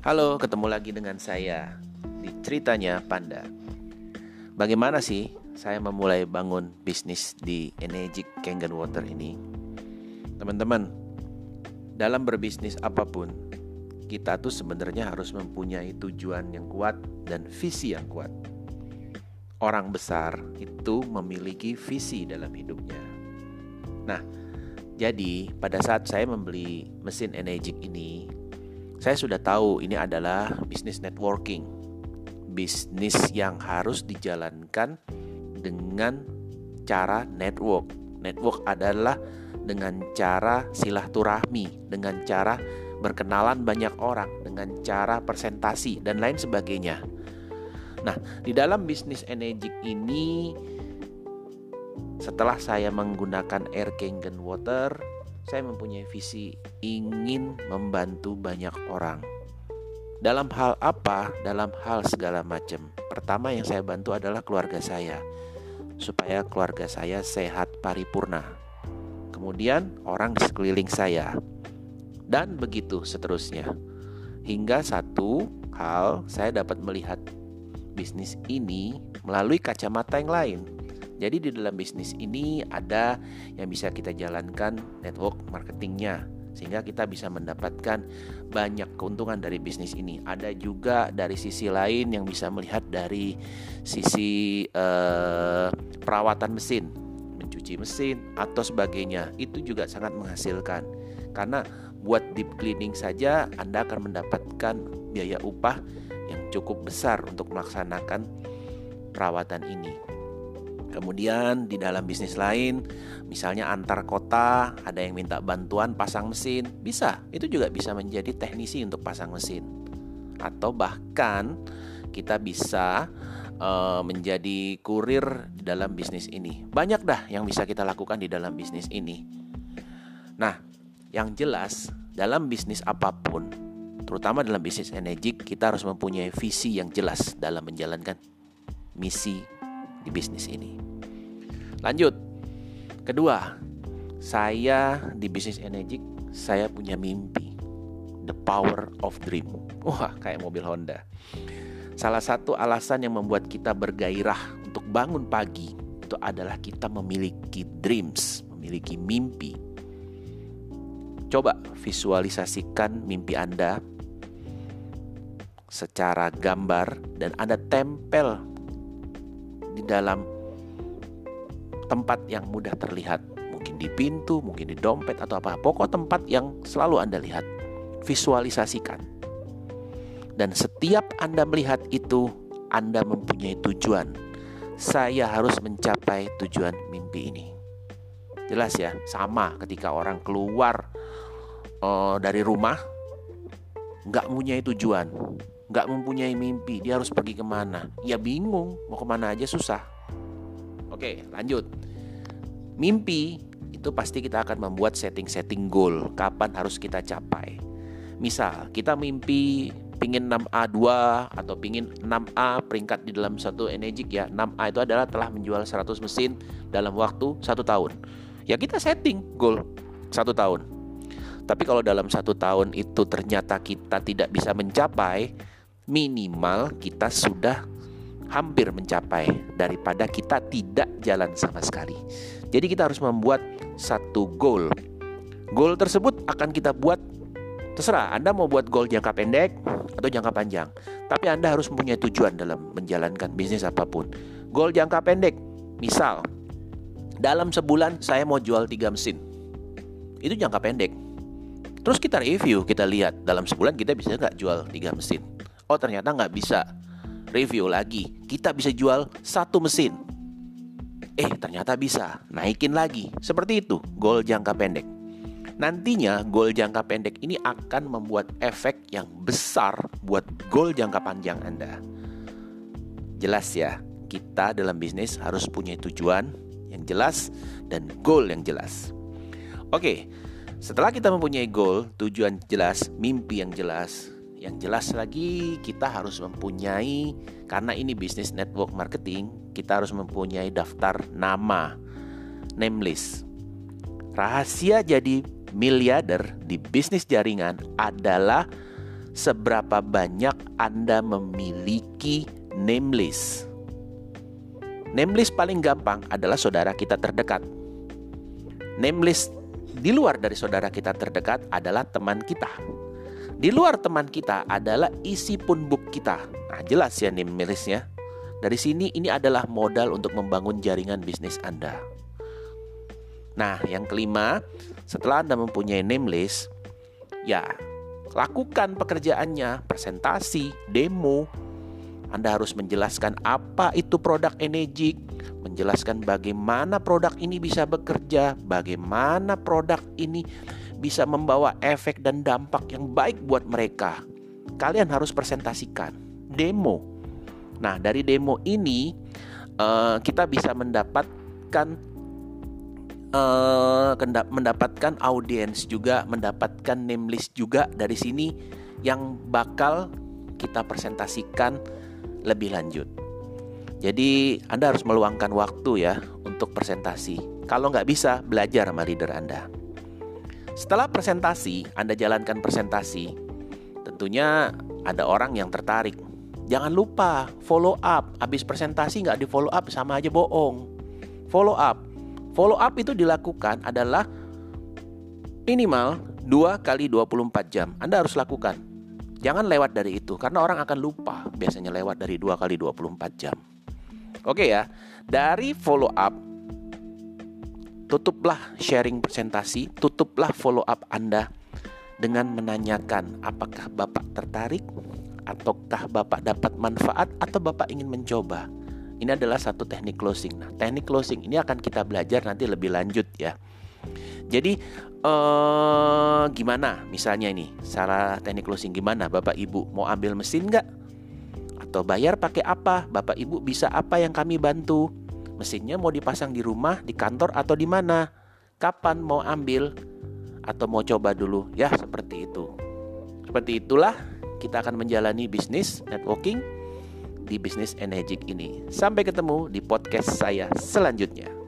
Halo, ketemu lagi dengan saya di ceritanya Panda. Bagaimana sih saya memulai bangun bisnis di Energy Kangen Water ini? Teman-teman, dalam berbisnis apa pun, kita tuh sebenarnya harus mempunyai tujuan yang kuat dan visi yang kuat. Orang besar itu memiliki visi dalam hidupnya. Nah, jadi pada saat saya membeli mesin Energik ini, saya sudah tahu ini adalah bisnis networking. Bisnis yang harus dijalankan dengan cara network. Network adalah dengan cara silaturahmi, dengan cara berkenalan banyak orang, dengan cara presentasi dan lain sebagainya. Nah, di dalam bisnis energi ini setelah saya menggunakan Air Kangen Water, saya mempunyai visi ingin membantu banyak orang. Dalam hal apa? Dalam hal segala macam. Pertama yang saya bantu adalah keluarga saya, supaya keluarga saya sehat paripurna. Kemudian orang di sekeliling saya, dan begitu seterusnya. Hingga satu hal saya dapat melihat bisnis ini melalui kacamata yang lain, jadi di dalam bisnis ini ada yang bisa kita jalankan network marketingnya sehingga kita bisa mendapatkan banyak keuntungan dari bisnis ini. Ada juga dari sisi lain yang bisa melihat dari sisi eh, perawatan mesin, mencuci mesin atau sebagainya. Itu juga sangat menghasilkan karena buat deep cleaning saja Anda akan mendapatkan biaya upah yang cukup besar untuk melaksanakan perawatan ini. Kemudian di dalam bisnis lain, misalnya antar kota, ada yang minta bantuan pasang mesin, bisa. Itu juga bisa menjadi teknisi untuk pasang mesin. Atau bahkan kita bisa uh, menjadi kurir di dalam bisnis ini. Banyak dah yang bisa kita lakukan di dalam bisnis ini. Nah, yang jelas dalam bisnis apa pun, terutama dalam bisnis energi, kita harus mempunyai visi yang jelas dalam menjalankan misi di bisnis ini. Lanjut. Kedua, saya di bisnis energi saya punya mimpi. The power of dream. Wah, kayak mobil Honda. Salah satu alasan yang membuat kita bergairah untuk bangun pagi itu adalah kita memiliki dreams, memiliki mimpi. Coba visualisasikan mimpi Anda secara gambar dan Anda tempel di dalam tempat yang mudah terlihat. Mungkin di pintu, mungkin di dompet atau apa. Pokok tempat yang selalu Anda lihat. Visualisasikan. Dan setiap Anda melihat itu, Anda mempunyai tujuan. Saya harus mencapai tujuan mimpi ini. Jelas ya, sama ketika orang keluar uh, dari rumah, nggak mempunyai tujuan, nggak mempunyai mimpi, dia harus pergi ke mana? Ya bingung, mau ke mana aja susah. Oke, lanjut. Mimpi itu pasti kita akan membuat setting-setting goal, kapan harus kita capai. Misal, kita mimpi pingin 6A2 atau pingin 6A peringkat di dalam satu energi ya 6A itu adalah telah menjual 100 mesin dalam waktu satu tahun ya kita setting goal satu tahun tapi kalau dalam satu tahun itu ternyata kita tidak bisa mencapai minimal kita sudah hampir mencapai daripada kita tidak jalan sama sekali. Jadi kita harus membuat satu goal. Goal tersebut akan kita buat terserah Anda mau buat goal jangka pendek atau jangka panjang. Tapi Anda harus mempunyai tujuan dalam menjalankan bisnis apa pun. Goal jangka pendek, misal dalam sebulan saya mau jual 3 mesin. Itu jangka pendek. Terus kita review, kita lihat dalam sebulan kita bisa nggak jual 3 mesin oh ternyata nggak bisa review lagi. Kita bisa jual satu mesin. Eh ternyata bisa. Naikin lagi. Seperti itu goal jangka pendek. Nantinya goal jangka pendek ini akan membuat efek yang besar buat goal jangka panjang Anda. Jelas ya kita dalam bisnis harus punya tujuan yang jelas dan goal yang jelas. Oke setelah kita mempunyai goal, tujuan jelas, mimpi yang jelas, yang jelas lagi kita harus mempunyai karena ini bisnis network marketing, kita harus mempunyai daftar nama, name list. Rahasia jadi miliarder di bisnis jaringan adalah seberapa banyak Anda memiliki name list. Name list paling gampang adalah saudara kita terdekat. Name list di luar dari saudara kita terdekat adalah teman kita. Di luar teman kita adalah isi pun book kita. Nah, jelas ya name listnya. Dari sini ini adalah modal untuk membangun jaringan bisnis Anda. Nah, yang kelima, setelah Anda mempunyai name list, ya lakukan pekerjaannya, presentasi, demo. Anda harus menjelaskan apa itu produk energi, menjelaskan bagaimana produk ini bisa bekerja, bagaimana produk ini bisa membawa efek dan dampak yang baik buat mereka. Kalian harus presentasikan, demo. Nah, dari demo ini uh, kita bisa mendapatkan uh, mendapatkan audiens juga, mendapatkan name list juga dari sini yang bakal kita presentasikan lebih lanjut. Jadi Anda harus meluangkan waktu ya untuk presentasi. Kalau nggak bisa, belajar sama leader Anda. Setelah presentasi, Anda jalankan presentasi. Tentunya ada orang yang tertarik. Jangan lupa follow up. Habis presentasi nggak di follow up sama aja bohong. Follow up Follow up itu dilakukan adalah minimal 2 kali 24 jam. Anda harus lakukan. Jangan lewat dari itu karena orang akan lupa biasanya lewat dari 2 kali 24 jam. Oke ya. Dari follow up tutuplah sharing presentasi, tutuplah follow up Anda dengan menanyakan apakah Bapak tertarik ataukah Bapak dapat manfaat atau Bapak ingin mencoba. Ini adalah satu teknik closing. Nah, teknik closing ini akan kita belajar nanti lebih lanjut ya. Jadi eh, gimana misalnya ini cara teknik closing gimana Bapak Ibu mau ambil mesin nggak? Atau bayar pakai apa? Bapak Ibu bisa apa yang kami bantu? Mesinnya mau dipasang di rumah, di kantor atau di mana? Kapan mau ambil? Atau mau coba dulu? Ya seperti itu. Seperti itulah kita akan menjalani bisnis networking di bisnis energik ini. Sampai ketemu di podcast saya selanjutnya.